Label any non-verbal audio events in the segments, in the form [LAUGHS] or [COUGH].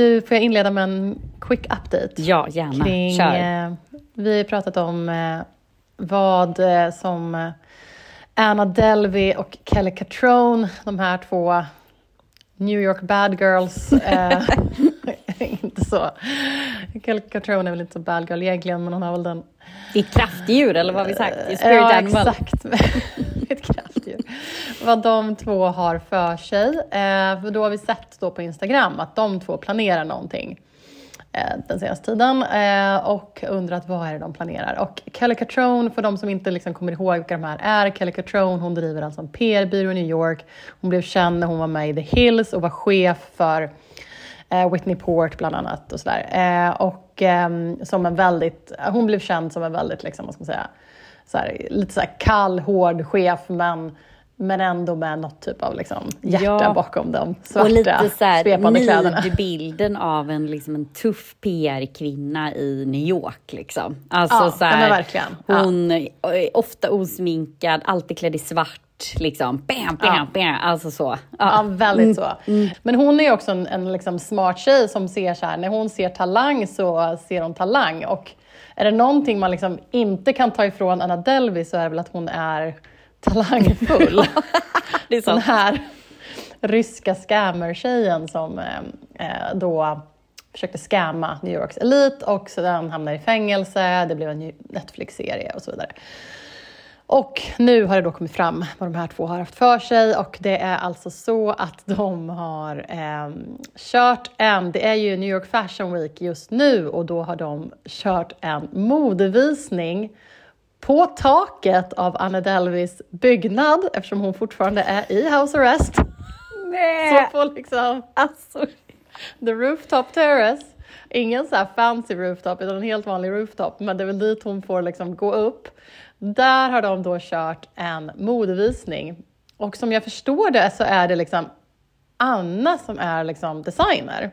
Du, får jag inleda med en quick update? Ja, gärna. Kring, Kör. eh, vi har pratat om eh, vad eh, som eh, Anna Delvey och Kelly Catrone, de här två New York bad girls, eh, [LAUGHS] inte så. Kelly Catrone är väl inte så bad girl egentligen, men hon har väl den Ditt kraftdjur, eller vad har vi sagt? Spirit ja, animal. exakt. [LAUGHS] Vad de två har för sig. Eh, för då har vi sett då på Instagram att de två planerar någonting eh, den senaste tiden eh, och undrat vad är det de planerar. Och Kelly Catrone, för de som inte liksom kommer ihåg vilka de här är, Kelly Catrone hon driver alltså en PR-byrå i New York. Hon blev känd när hon var med i The Hills och var chef för eh, Whitney Port bland annat och sådär. Eh, och ehm, som en väldigt, hon blev känd som en väldigt, liksom, vad ska man säga, så här, lite så här kall, hård chef men, men ändå med något typ av liksom, hjärta Ja. bakom de svarta Och lite så här svepande kläderna. [LAUGHS] nidbilden av en, liksom en tuff PR-kvinna i New York. Liksom. Alltså, Ja, så här, verkligen. Ja. Hon är ofta osminkad, alltid klädd i svart. Liksom. Bam, bam, Ja. bam. Alltså så. Ja, väldigt så. Mm. Men hon är ju också en, en liksom smart tjej som ser så här, när hon ser talang så ser hon talang. Och är det någonting man liksom inte kan ta ifrån Anna Delvey så är det väl att hon är talangfull. Det är Den sant. här ryska scammer-tjejen som eh, eh, då försökte scamma New Yorks elit och sedan hamnade i fängelse, det blev en Netflix-serie och så vidare. Och nu har det då kommit fram vad de här två har haft för sig och det är alltså så att de har eh, kört en, det är ju New York Fashion Week just nu och då har de kört en modevisning på taket av Anna Delveys byggnad eftersom hon fortfarande är i house arrest. Så på liksom Alltså, the rooftop terrace. Ingen så här fancy rooftop utan en helt vanlig rooftop men det är väl dit hon får liksom gå upp. Där har de då kört en modevisning och som jag förstår det så är det liksom Anna som är liksom designer.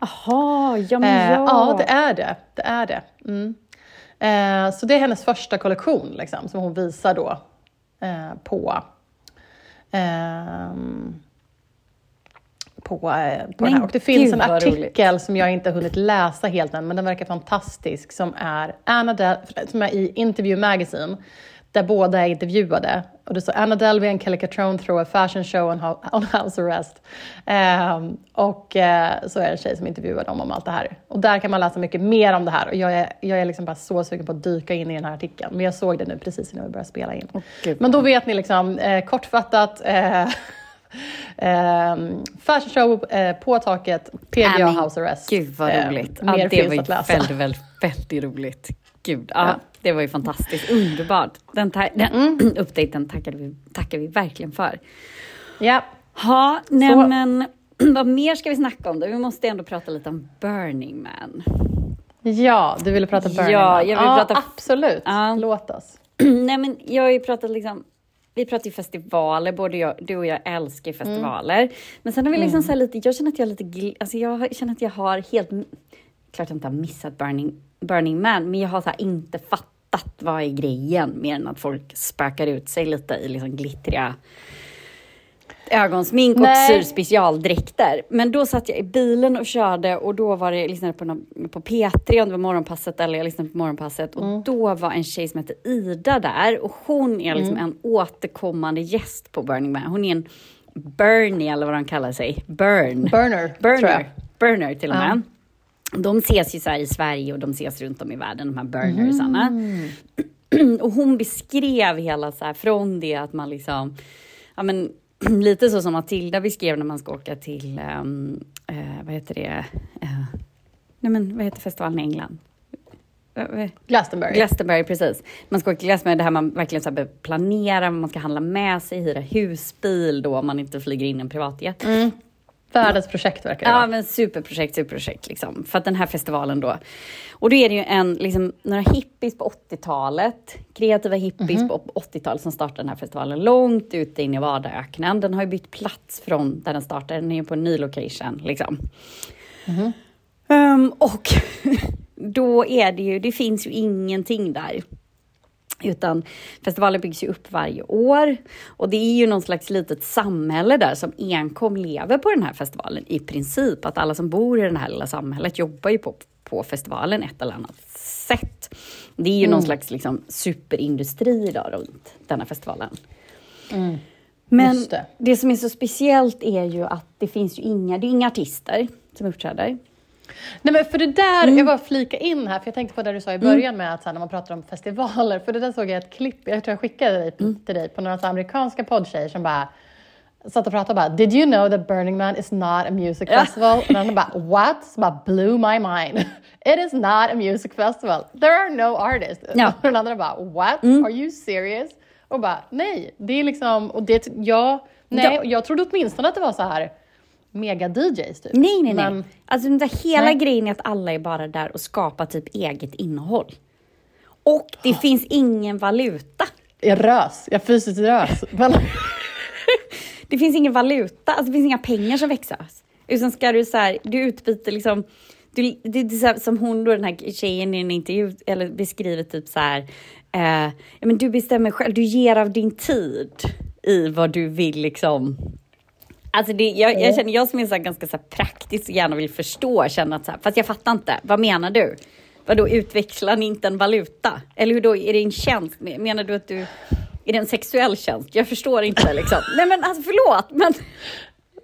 Jaha, ja men Eh, ja. ja, det är det. det, är det. Mm. Eh, så det är hennes första kollektion liksom, som hon visar då eh, på, ehm, på, eh, på den här. Och det finns en artikel som jag inte hunnit läsa helt än, men den verkar fantastisk, som är, Anna Del- som är i Interview Magazine, där båda är intervjuade. Och det står Anna Delvey and Kelly Catrone throw a fashion show on, ho- [LAUGHS] on house arrest. Ehm, och eh, så är det en tjej som intervjuar dem om allt det här. Och där kan man läsa mycket mer om det här. Och jag är, jag är liksom bara så sugen på att dyka in i den här artikeln. Men jag såg det nu precis innan vi började spela in. gud. Men då vet ni liksom eh, kortfattat eh, [LAUGHS] ehm, fashion show eh, på taket, PGA men house arrest. Gud vad Eh, roligt. mer ja, det finns var att läsa. väldigt, väldigt, väldigt roligt. Gud, Ja. Det var ju fantastiskt. Underbart. Den, ta- den Mm. [CLEARS THROAT] uppdateringen tackade vi, tackar vi verkligen för. Ja, Ja, nej Så- men [CLEARS THROAT] vad mer ska vi snacka om då? Vi måste ändå prata lite om Burning Man. ja, du ville prata Burning Ja, Man. jag vill ja, prata- Absolut, Ja. låt oss. [CLEARS THROAT] nej men jag har ju pratat liksom vi pratar ju festivaler, både jag, du och jag älskar ju festivaler. Men sen har vi liksom så här lite, jag känner att jag lite, alltså jag känner att jag har helt, klart jag inte har missat Burning, Burning Man, men jag har så här inte fattat vad är grejen mer än att folk spökar ut sig lite i liksom glittriga ögonsmink och Nej. syr specialdräkter. Men då satt jag i bilen och körde och då var det, jag lyssnade på, någon, på P3 om det var morgonpasset eller jag lyssnade på morgonpasset och då var en tjej som heter Ida där och hon är liksom en återkommande gäst på Burning Man. Hon är en Bernie eller vad de kallar sig. Burn. Burner, Burner. Burner till och med. De ses ju så i Sverige och de ses runt om i världen, de här burnersarna. [CLEARS THROAT] Och hon beskrev hela så här från det att man liksom, ja men [CLEARS THROAT] lite så som Matilda beskrev när man ska åka till, ehm, eh, vad heter det, Eh, nej men vad heter festivalen i England? Eh, Glastonbury. Glastonbury, precis. Man ska åka till Glastonbury, det här man verkligen så här behöver planera, man ska handla med sig, hyra husbil då om man inte flyger in en privatjet. Världens projekt verkar det Ja, vara. men superprojekt, superprojekt liksom. För att den här festivalen då. Och då är det ju en, liksom, några hippies på 80-talet, kreativa hippies Mhm. på 80-talet som startade den här festivalen långt ute i Nevadaöknen. Den har ju bytt plats från där den startade, den är ju på en ny location liksom. Mhm. Ehm, och [LAUGHS] då är det ju, det finns ju ingenting där. Utan festivalen byggs ju upp varje år och det är ju någon slags litet samhälle där som enkom lever på den här festivalen i princip. Att alla som bor i det här lilla samhället jobbar ju på, på festivalen ett eller annat sätt. Det är ju någon slags liksom superindustri då runt den här festivalen. Men Just det. det. som är så speciellt är ju att det finns ju inga, det är inga artister som uppträder. Nej men för det där, Mm. jag bara flika in här, för jag tänkte på det du sa i början med att så här, när man pratar om festivaler, för det där såg jag ett klipp, jag tror jag skickade dig, Mm. till dig, på några så amerikanska poddtjejer som bara satt och pratade bara “Did you know that Burning Man is not a music Ja. festival?” och den bara “What?” så bara blew my mind. [LAUGHS] “It is not a music festival. There are no artists.” Ja. Och den andra bara “What? Mm. Are you serious?” och bara “Nej, det är liksom...” och det, ja, nej, Ja. och jag trodde åtminstone att det var så här mega-DJs typ. Nej, nej, nej. Men- Alltså den där hela Nej. grejen är att alla är bara där och skapar typ eget innehåll. Och det finns ingen valuta. Jag rös, jag fysiskt rös. [LAUGHS] Det finns ingen valuta, alltså det finns inga pengar som växlas. Utan ska du så här, du utbyter liksom, du, det är så här, som hon då, den här tjejen i en intervju, eller beskriver typ så här, eh, ja men du bestämmer själv, du ger av din tid i vad du vill liksom Alltså det, jag, jag känner, jag som är så ganska så praktisk och gärna vill förstå, känner att så här, fast jag fattar inte, vad menar du? Vadå, utväxlar ni inte en valuta? Eller hur då, är det en tjänst? Menar du att du, är det en sexuell tjänst? Jag förstår inte liksom. [LAUGHS] Nej men alltså förlåt, men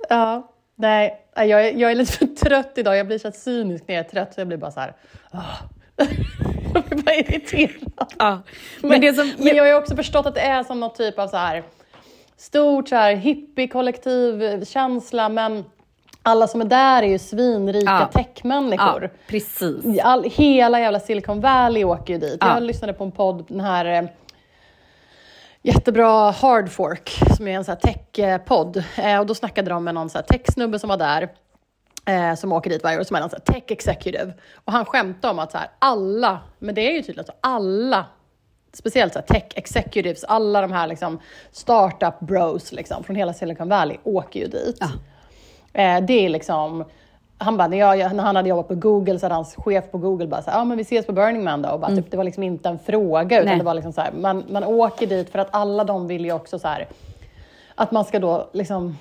ja, nej, jag är, jag är lite för trött idag. Jag blir så cynisk när jag är trött så jag blir bara så här... ah. [LAUGHS] jag blir bara irriterad. ja. Men, Men, det som, men jag har ju också förstått att det är som någon typ av så här stort så här hippie-kollektiv känsla men alla som är där är ju svinrika Ja. techmänniskor. ja, precis. All, hela jävla Silicon Valley åker ju dit. Ja. Jag lyssnade på en podd, den här eh, jättebra Hardfork, som är en tech-podd. Eh, och då snackade de med någon tech-snubbe som var där, eh, som åker dit varje år, som är någon så här tech executive. Och han skämtade om att så här, alla, men det är ju tydligt att alla speciellt så tech executives, alla de här liksom startup bros liksom, från hela Silicon Valley åker ju dit. Ja. Eh, det är liksom, han bara, när, jag, när han hade jobbat på Google så hade hans chef på Google bara så här, ja men vi ses på Burning Man då. Och bara, typ, det var liksom inte en fråga utan Nej. det var liksom så här, man, man åker dit för att alla de vill ju också så här, att man ska då liksom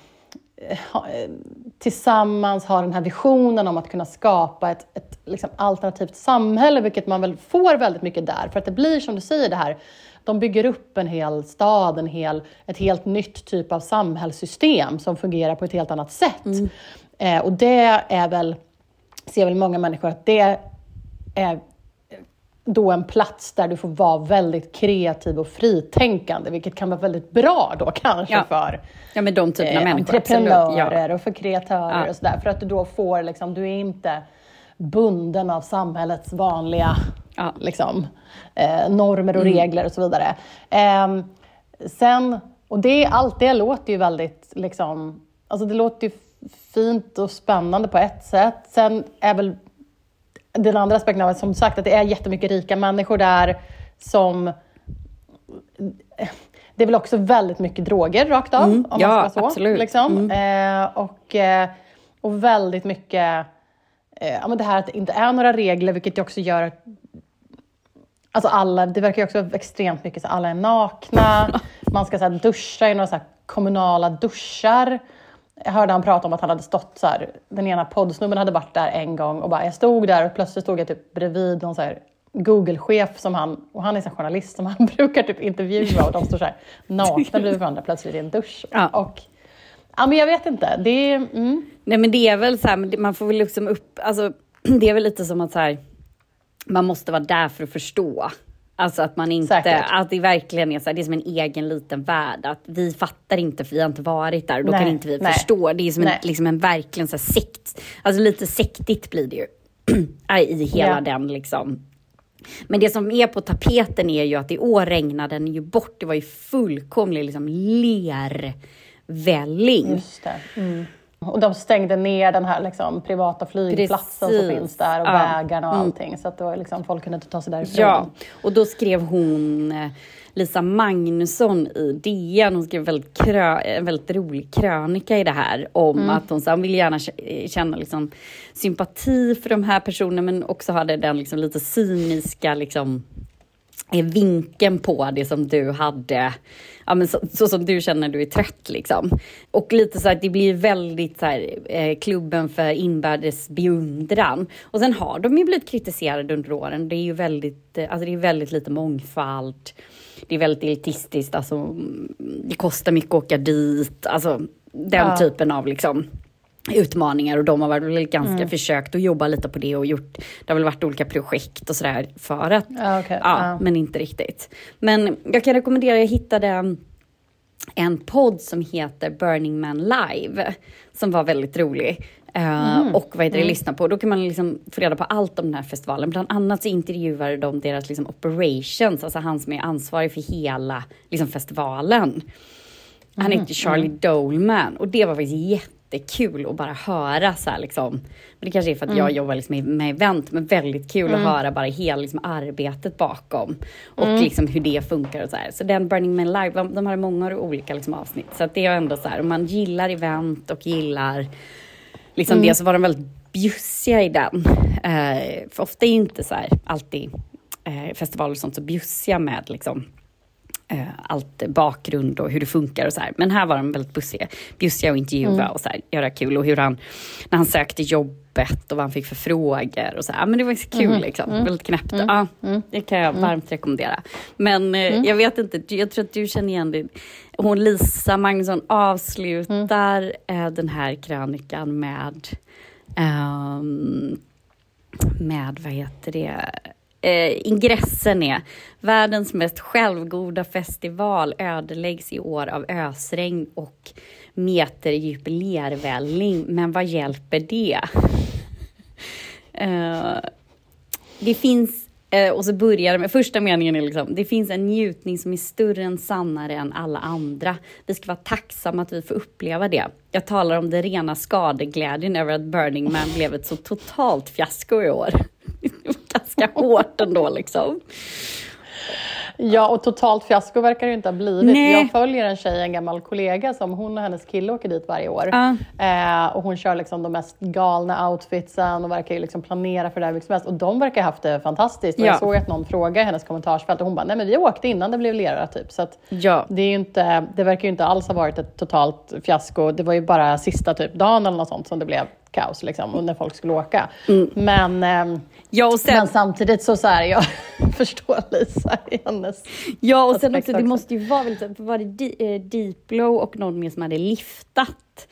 tillsammans ha den här visionen om att kunna skapa ett, ett liksom alternativt samhälle, vilket man väl får väldigt mycket där. För att det blir som du säger det här, de bygger upp en hel stad, en hel, ett helt nytt typ av samhällssystem som fungerar på ett helt annat sätt. Eh, och det är väl, ser väl många människor att det är då en plats där du får vara väldigt kreativ och fritänkande, vilket kan vara väldigt bra då kanske Ja. för Ja men de typerna av eh, människor. entreprenörer Ja. och för kreatörer Ja. och sådär. För att du då får, liksom, du är inte bunden av samhällets vanliga Ja. liksom, eh, normer och regler och så vidare. Ehm, sen, och det, allt det låter ju väldigt, liksom, alltså det låter ju fint och spännande på ett sätt. Sen är väl den andra aspekten av det, som sagt, att det är jättemycket rika människor där som det är väl också väldigt mycket droger rakt av, Mm, om ja, man ska så. absolut. Liksom. Eh, och, eh, och väldigt mycket, eh, ja, men det här att det inte är några regler, vilket också gör att Alltså alla, det verkar ju också extremt mycket så alla är nakna, [LAUGHS] man ska så duscha i några så kommunala duschar. Jag hörde han prata om att han hade stått så här, den ena poddsnubben hade varit där en gång och bara, jag stod där och plötsligt stod jag typ bredvid någon så här Google-chef som han, och han är en journalist som han [LAUGHS] brukar typ intervjua och de står så här nakna [LAUGHS] bredvid varandra plötsligt i en dusch. Ja. Och, ja men jag vet inte, det är, mm, Nej men det är väl så här, man får väl liksom upp, alltså [CLEARS THROAT] det är väl lite som att så här, man måste vara där för att förstå. Alltså att man inte, Säkert. att det verkligen är så här, det är som en egen liten värld. Att vi fattar inte för vi har inte varit där och då Nej, kan inte vi nej. förstå. Det är som en, liksom en verkligen så här sekt, alltså lite sektigt blir det ju. [CLEARS THROAT] I hela Ja. den liksom. Men det som är på tapeten är ju att i år regnade den ju bort. Det var ju fullkomlig liksom lervälling. just det. Mm. Och de stängde ner den här liksom, privata flygplatsen Precis. som finns där och Ja. vägarna och Mm. allting. Så att det var liksom, folk kunde inte ta sig därifrån. Ja, och då skrev hon eh, Lisa Magnusson i DN, hon skrev väldigt krö, en väldigt rolig krönika i det här om att hon, sa, hon vill gärna kä- känna liksom, sympati för de här personerna men också hade den liksom, lite cyniska liksom, eh, vinkeln på det som du hade, ja, men så, så som du känner när du är trött. Liksom. Och lite så här, det blir väldigt så här, eh, klubben för inbördes beundran. Och sen har de ju blivit kritiserade under åren. Det är ju väldigt, eh, alltså det är väldigt lite mångfald. Det är väldigt elitistiskt, alltså, mm, det kostar mycket att åka dit. Alltså den Ja. typen av liksom, utmaningar och de har väl ganska försökt att jobba lite på det och gjort, det har väl varit olika projekt och sådär för att okej. Ja, Ja. men inte riktigt. Men jag kan rekommendera, jag hittade en, en podd som heter Burning Man Live, som var väldigt rolig. eh, och vad heter det, lyssna på. Då kan man liksom få reda på allt om den här festivalen. Bland annat så intervjuar de deras liksom operations, alltså han som är ansvarig för hela liksom festivalen. Han heter Charlie Dolman och det var faktiskt jättekul att bara höra så här liksom. Men det kanske är för att jag jobbar liksom med- event, men väldigt kul att höra bara hela liksom arbetet bakom. Och liksom hur det funkar och så här. Så den Burning Man Live, de, de har många olika liksom avsnitt. Så det är ändå så här, om man gillar event och gillar liksom det så var de väldigt bjussiga i den. Eh, för ofta är inte så här alltid eh, festivaler och sånt så bjussiga med liksom eh, allt bakgrund och hur det funkar och så här. Men här var de väldigt bussiga, bjussiga och intervjua och så här, göra kul. Och hur han, när han sökte jobbet och vad han fick för frågor och så här. Men det var så kul liksom, väldigt knäppt. Ja, det kan jag varmt rekommendera. Men eh, jag vet inte, jag tror att du känner igen det. Hon Lisa Magnusson avslutar eh, den här krönikan med ehm, med, vad heter det, eh, ingressen är Världens mest självgoda festival ödeläggs i år av ösregn och meterdjup lervälling. Men vad hjälper det? Eh, det finns, eh, och så börjar det med, första meningen är liksom, det finns en njutning som är större än sannare än alla andra. Vi ska vara tacksamma att vi får uppleva det. Jag talar om den rena skadeglädjen över att Burning Man blev ett så totalt fiasko i år. Ganska [LAUGHS] hårt ändå liksom. Ja, och totalt fiasko verkar det ju inte ha blivit. Nej. Jag följer en tjej, en gammal kollega, som hon och hennes kille åker dit varje år. Ja. Eh, och hon kör liksom de mest galna outfitsen och verkar ju liksom planera för det här mycket som helst. Och de verkar ha haft det fantastiskt. Ja. jag såg att någon frågade i hennes kommentarsfält och hon bara, nej men vi åkte innan det blev lera typ. Så Ja. det, är inte, det verkar ju inte alls ha varit ett totalt fiasko. Det var ju bara sista typ dagen eller något sånt som det blev kaos liksom, och när folk skulle åka. Mm. Men, ehm, Ja, och sen, men samtidigt så, så här, jag [LAUGHS] förstår Lisa i hennes ja, och sen aspekt också, det också. måste ju vara väldigt, för var det eh, Diplo och någon mer som hade liftat?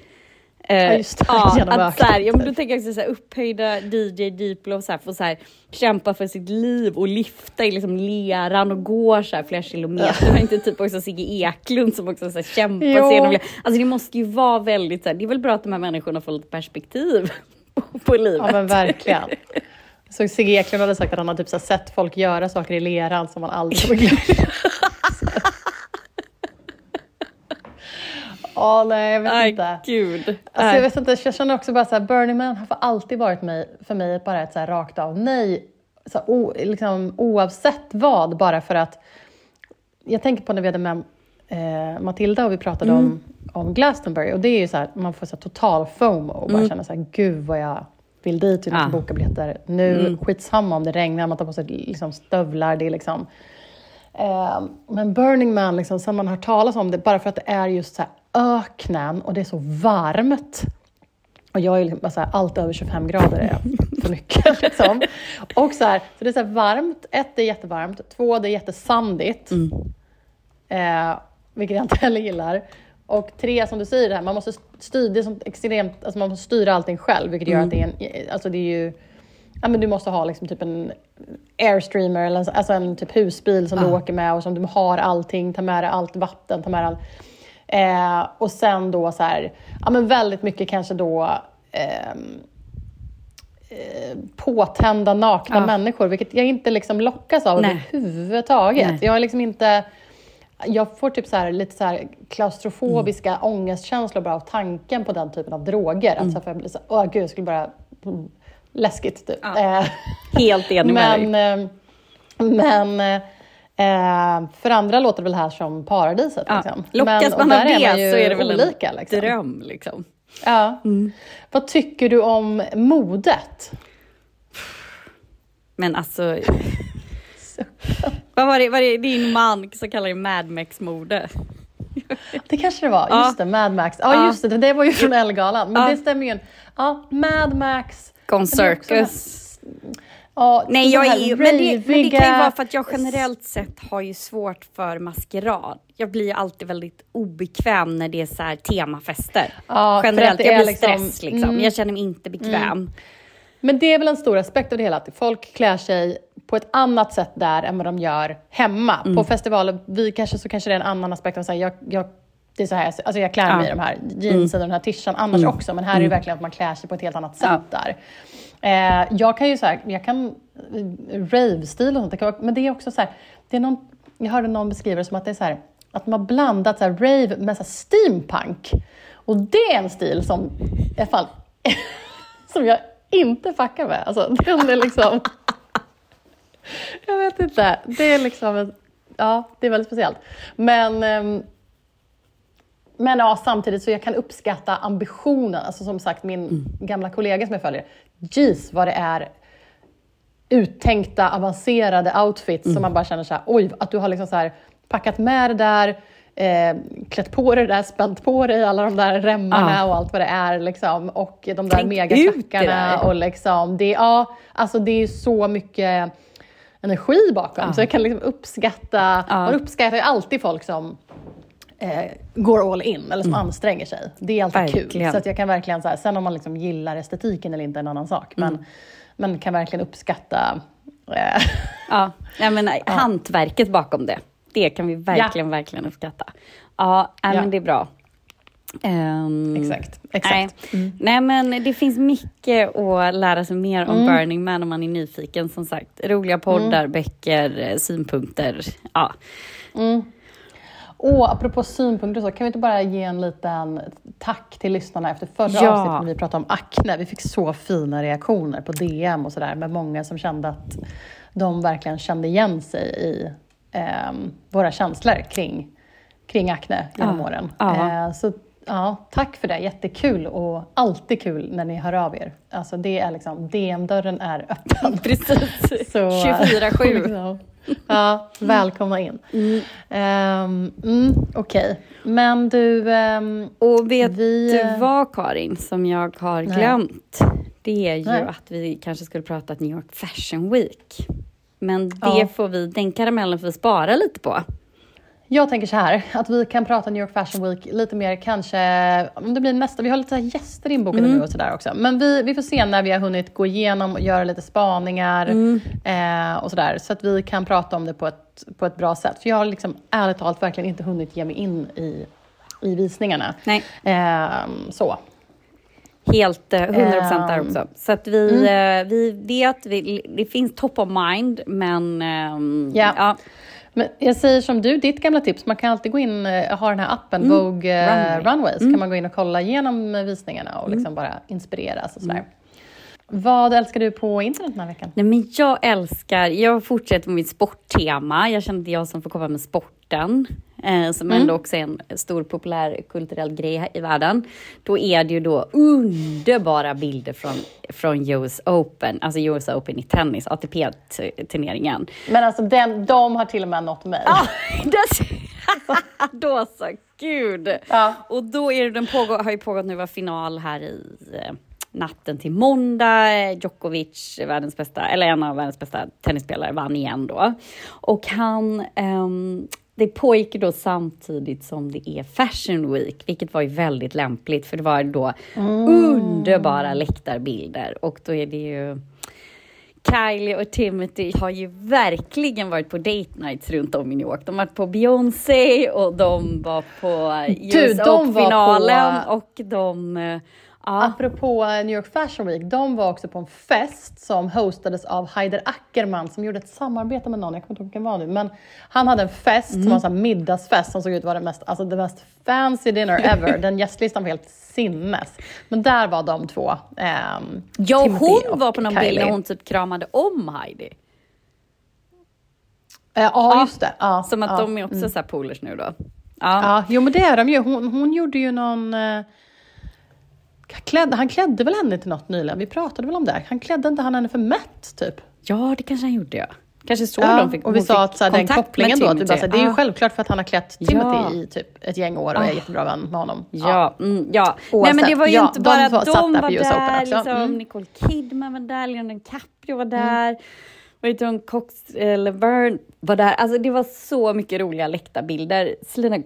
Eh, Ja, just det, ja, [LAUGHS] att så här, ja, men då tänker jag också så här, upphöjda DJ Diplo så här, får så här, kämpa för sitt liv och lifta i liksom leran och går så här flera kilometer. [LAUGHS] Men inte typ också Sigge Eklund som också så här, kämpar sig igenom. Alltså det måste ju vara väldigt, så här, det är väl bra att de här människorna får lite perspektiv [LAUGHS] på livet. Ja men verkligen. Så Sigge Eklund hade sagt att han har typ så sett folk göra saker i leran som man aldrig kommer glömma. Ja, nej jag vet Aj, inte. gud. Alltså, jag vet inte, jag känner också bara så här, Burning Man har alltid varit mig, för mig bara ett så här rakt av nej. Så här, o, liksom, oavsett vad, bara för att... Jag tänker på när vi hade med eh, Matilda och vi pratade om, om Glastonbury och det är ju så här, man får så här total FOMO och bara känna så här, gud vad jag vill dit, vi måste Ja. boka biljetter nu. Skitsamma om det regnar, man tar på sig liksom, stövlar, det är liksom... Eh, men Burning Man, liksom, sen man har hört talas om det, bara för att det är just så här öknen och det är så varmt. Och jag är liksom, bara så här, allt över 25 grader är för mycket. [LAUGHS] Liksom. Och så här, så det är så varmt, ett det är jättevarmt, två det är jättesandigt. Eh, vilket jag inte heller gillar. Och tre, som du säger, det här, man måste styra, det är sånt extremt, alltså man måste styra allting själv, vilket gör att det är en, alltså det är ju, ja men du måste ha liksom typ en airstreamer, eller en- alltså en typ husbil som du åker med och som du har allting, ta med dig allt vatten, ta med allt. Eh, och sen då så här, ja men väldigt mycket kanske då ehm, eh, påtända nakna Ja. människor, vilket jag inte liksom lockas av Nej. överhuvudtaget. Nej. Jag är liksom inte... jag får typ så här, lite så här klaustrofobiska ångestkänslor bara av tanken på den typen av droger. Alltså för jag blir så åh gud, jag skulle bara... mm, Läskigt typ. Ja. Eh, Helt enig med dig. men eh, men eh, för andra låter det väl här som paradiset. Ja. Liksom. Lockas men, man av det ju så är det väl olika, en liksom. dröm. Liksom. Ja. Vad tycker du om modet? Men alltså... vad var det, var det din man som kallar det Mad Max-mode? Det kanske det var. Ja. Just det, Mad Max. Ja, Ja. just det. Det var ju från Ellegalan. Men Ja. det stämmer ju. Ja, Mad Max. Gone är Circus. Ja, Nej, jag är ju, men, det, men det kan ju vara för att jag generellt sett har ju svårt för maskerad. Jag blir ju alltid väldigt obekväm när det är så här temafester. Ja, generellt, jag blir liksom- stress liksom. mm. Jag känner mig inte bekväm. Men det är väl en stor aspekt av det hela, att folk klär sig på ett annat sätt där än vad de gör hemma. Mm. På festivaler, vi kanske, så kanske det är en annan aspekt. Av så här, jag, jag, det är så här, alltså jag klär Ja. mig i de här jeansen och den här tishan annars också, men här är det verkligen att man klär sig på ett helt annat sätt Mm. Ja. där. Eh, jag kan ju så här, jag kan eh, rave-stil och sånt, det kan vara, men det är också så här, det är någon, jag hörde någon beskriva det som att det är så här, att man har blandat så här rave med så här steampunk. Och det är en stil som, i fall, [LAUGHS] som jag inte fuckar med. Alltså, den är liksom... [LAUGHS] jag vet inte. Det är liksom... Ja, det är väldigt speciellt. Men... Ehm, men ja, samtidigt så jag kan uppskatta ambitionen. Alltså som sagt, min gamla kollega som jag följer. Jeez, vad det är uttänkta, avancerade outfits som man bara känner så här, oj, att du har liksom så här packat med det där, eh, klätt på dig det där, spänt på dig alla de där remmarna Ja. och allt vad det är liksom. Och de där Tänk megaklackarna och liksom, det, ja, alltså det är så mycket energi bakom. Ja. Så jag kan liksom uppskatta, Ja. man uppskattar ju alltid folk som eh, går all in eller som anstränger sig. Det är alltid kul. Mm. Verkligen. Så att jag kan verkligen, så här, sen om man liksom gillar estetiken eller inte är en annan sak. Men Mm. man kan verkligen uppskatta eh, [LAUGHS] Ja, nej, men nej, hantverket bakom det. Det kan vi verkligen, verkligen uppskatta. Ja, nej, Ja. men det är bra. Ehm, Exakt, exakt. Nej. nej, men det finns mycket att lära sig mer Mm. om Burning Man om man är nyfiken. Som sagt, roliga poddar, böcker, eh, synpunkter. Ja. Och apropå synpunkter så, kan vi inte bara ge en liten tack till lyssnarna efter förra Ja. avsnittet när vi pratade om akne. Vi fick så fina reaktioner på DM och sådär med många som kände att de verkligen kände igen sig i ehm, våra känslor kring, kring akne genom Ja. åren. Ja. Eh, så ja, tack för det, jättekul och alltid kul när ni hör av er. Alltså det är liksom, DM-dörren är öppen. [LAUGHS] Precis. [LAUGHS] Så, 24-7. liksom. [LAUGHS] Ja, välkomna in. Ehm, mm, Okej, men du... ehm, Och vet Vi, du eh, vad Karin, som jag har Nej. glömt? Det är ju Nej. att vi kanske skulle prata New York Fashion Week. Men det Ja. får vi, den karamellen får vi spara lite på. Jag tänker så här, att vi kan prata New York Fashion Week lite mer kanske, om det blir nästa, vi har lite gäster inbokade Mm. nu och sådär också. Men vi, vi får se när vi har hunnit gå igenom och göra lite spaningar Mm. eh, och sådär. Så att vi kan prata om det på ett, på ett bra sätt. För jag har liksom ärligt talat verkligen inte hunnit ge mig in i, i visningarna. Nej. Ehm, så. Helt eh, 100% där Ehm, också. Så att vi, eh, vi vet, vi, det finns top of mind, men ehm, Ja. ja. Men jag säger som du, ditt gamla tips, man kan alltid gå in, eh, ha den här appen Vogue eh, Mm. Runway. Mm. Runway, så kan man gå in och kolla igenom visningarna och liksom bara inspireras och sådär. Vad älskar du på internet den här veckan? Nej, men jag älskar, jag fortsätter med mitt sporttema. Jag känner att det är jag som får komma med sporten, eh, som Mm. ändå också är en stor populär kulturell grej i världen. Då är det ju då underbara bilder från, från US Open, alltså US Open i tennis, ATP-turneringen. Men alltså den, de har till och med nått mig. Ah, [LAUGHS] då så, gud! Ja. Och då är det, den pågår, har ju pågått nu var final här i eh, natten till måndag. Djokovic, världens bästa, eller en av världens bästa tennisspelare, vann igen då. Och han, ehm, det pågick då samtidigt som det är Fashion Week, vilket var ju väldigt lämpligt, för det var då underbara läktarbilder. Och då är det ju Kylie och Timothy har ju verkligen varit på date nights runt om i New York. De har varit på Beyoncé och de var på US Open-finalen och de... eh, Ja. Apropå eh, New York Fashion Week, de var också på en fest som hostades av Haider Ackerman som gjorde ett samarbete med någon, jag kommer inte ihåg vilken var nu, men han hade en fest som var en middagsfest som såg ut att vara det mest, alltså the mest fancy dinner ever. [LAUGHS] Den gästlistan var helt sinnes. Men där var de två, ehm, Ja, Timothy hon var på någon bild Kylie. när hon typ kramade om Heidi. Eh, Ja, just det. Ja, Som att ja. de är också så här polers nu då. Ja. Ja, jo men det är de ju. Hon, hon gjorde ju någon... Eh, klädde, han klädde väl henne till något nyligen? Vi pratade väl om det? Han klädde inte han henne för mätt, typ? ja, det kanske han gjorde ja. Kanske så Ja, de fick och vi sa att så här, den kopplingen då, att bara, Timothy. så här, det är ju Ja. självklart för att han har klätt Ja. Timothy i typ ett gäng år och är jättebra vän med honom. Ja, mm, ja. Nej Oavsett, men det var ju ja, inte de bara var- de var US Open där, liksom, Mm. Nicole Kidman var där, Leonardo DiCaprio var där, vad heter hon, Cox eh, Laverne var där. Alltså det var så mycket roliga läktarbilder. Selena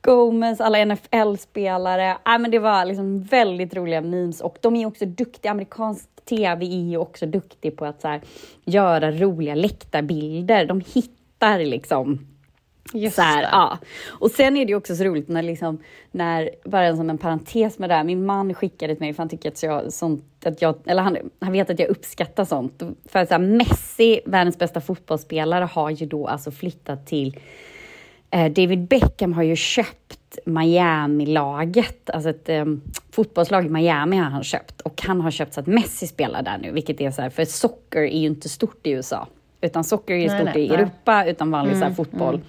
Gomez, alla NFL-spelare. Äh, men det var liksom väldigt roliga memes och de är också duktiga, amerikansk tv är ju också duktig på att så här, göra roliga läktarbilder. De hittar liksom Just så här, ja. Och sen är det också så roligt när, liksom, när bara en, som en parentes med det här, min man skickade till mig för han tycker att jag, sånt, att jag eller han, han vet att jag uppskattar sånt. För att så här, Messi, världens bästa fotbollsspelare, har ju då alltså flyttat till David Beckham har ju köpt Miami-laget, alltså ett eh, fotbollslag i Miami har han köpt och han har köpt så att Messi spelar där nu, vilket är så här, för socker är ju inte stort i USA, utan socker är ju Nej, stort nej, i nej. Mm, Europa, utan vanlig så här, fotboll.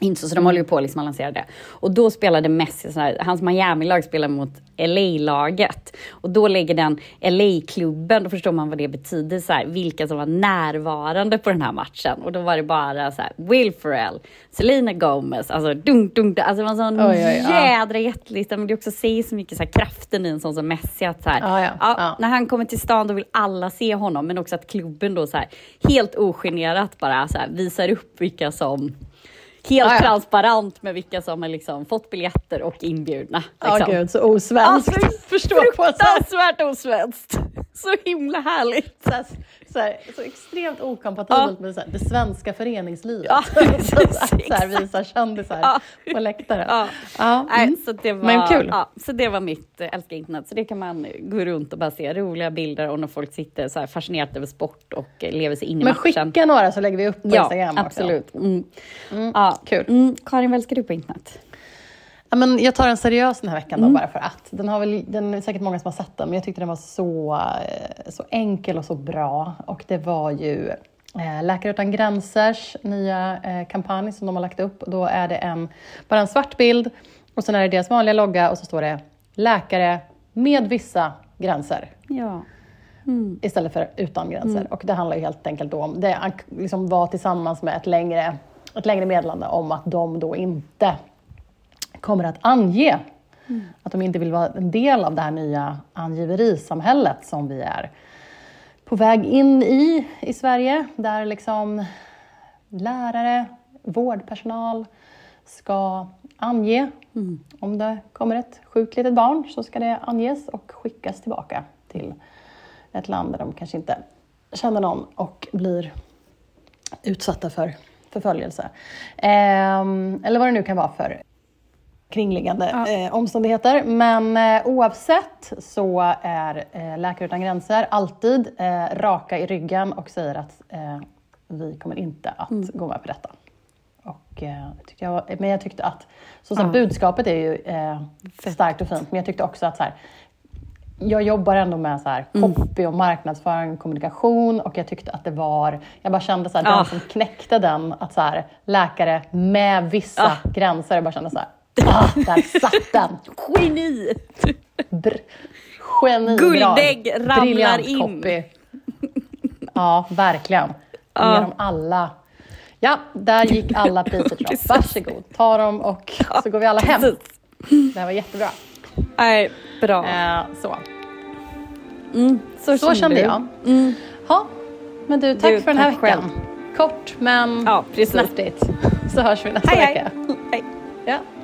Inte så, så de håller ju på liksom att lansera det. Och då spelade Messi, här, hans Miami-lag spelar mot LA-laget. Och då lägger den LA-klubben, då förstår man vad det betyder, så här, vilka som var närvarande på den här matchen. Och då var det bara så här, Will Ferrell, Selena Gomez, alltså dunk, dunk, alltså det var en sån Oj, oj, ja. jädra jättelista. Men det också säger så mycket så här, kraften i en sån som Messi, att så här, Ja, ja, ja. när han kommer till stan då vill alla se honom, men också att klubben då så här, helt ogenerat bara så här, visar upp vilka som Helt Ja, ja. transparent med vilka som har liksom fått biljetter och inbjudna. Ja, Liksom. gud, så osvenskt. Alltså, [LAUGHS] Förstå på så här, fruktansvärt osvenskt. Så himla härligt. så, här, så, här, så extremt okompatibelt Ja. med så här, det svenska föreningslivet. Ja, [LAUGHS] så, precis, så här, visar kändisar Ja. på läktaren. Ja. Ja, Nej, mm. så, det var, Men kul. Ja, så det var mitt äh, älska internet. Så det kan man gå runt och bara se roliga bilder och när folk sitter så här fascinerat över sport och eh, lever sig in i Men matchen. skicka några så lägger vi upp på ja, Instagram också. absolut. Mm. Ja. kul. Mm. Karin, vad älskar du på internet? Ja, men jag tar en seriös den här veckan Mm. då, bara för att. Den, har väl, den är säkert många som har sett den, men jag tyckte den var så, eh, så enkel och så bra. Och det var ju eh, Läkare Utan Gränsers nya eh, kampanj som de har lagt upp. Då är det en, bara en svart bild och sen är det deras vanliga logga och så står det Läkare med vissa gränser Ja. istället för utan gränser. Mm. Och det handlar ju helt enkelt då om, det liksom var tillsammans med ett längre, ett längre meddelande om att de då inte kommer att ange att de inte vill vara en del av det här nya angiverisamhället som vi är på väg in i i Sverige, där liksom lärare, vårdpersonal ska ange om det kommer ett sjukt litet barn så ska det anges och skickas tillbaka till ett land där de kanske inte känner någon och blir utsatta för förföljelse. Eh, eller vad det nu kan vara för kringliggande eh, omständigheter. Men eh, oavsett så är eh, Läkare Utan Gränser alltid eh, raka i ryggen och säger att eh, vi kommer inte att gå med på detta. Och, eh, jag men jag tyckte att, så, så här, budskapet är ju eh, starkt och fint, men jag tyckte också att så här, jag jobbar ändå med så här, copy och marknadsföring och kommunikation och jag tyckte att det var, jag bara kände så här, Ja. den som knäckte den, att så här, läkare med vissa gränser, jag bara kände så här, ah, där satt den! Geni! Br- Genidrag. Guldägg ramlar Briljant in. copy. Ja, verkligen. Ja. Ge dem alla. Ja, där gick alla priser [LAUGHS] till dem. Varsågod, ta dem och så går vi alla hem. Precis. Det här var jättebra. Nej, bra. Eh, så. Mm, så, Så kände du. jag. Mm. Men du, tack Du, för den här veckan. själv. Kort men Ja, precis. snärtigt. Så hörs vi nästa Hej, vecka. hej. hej. Ja,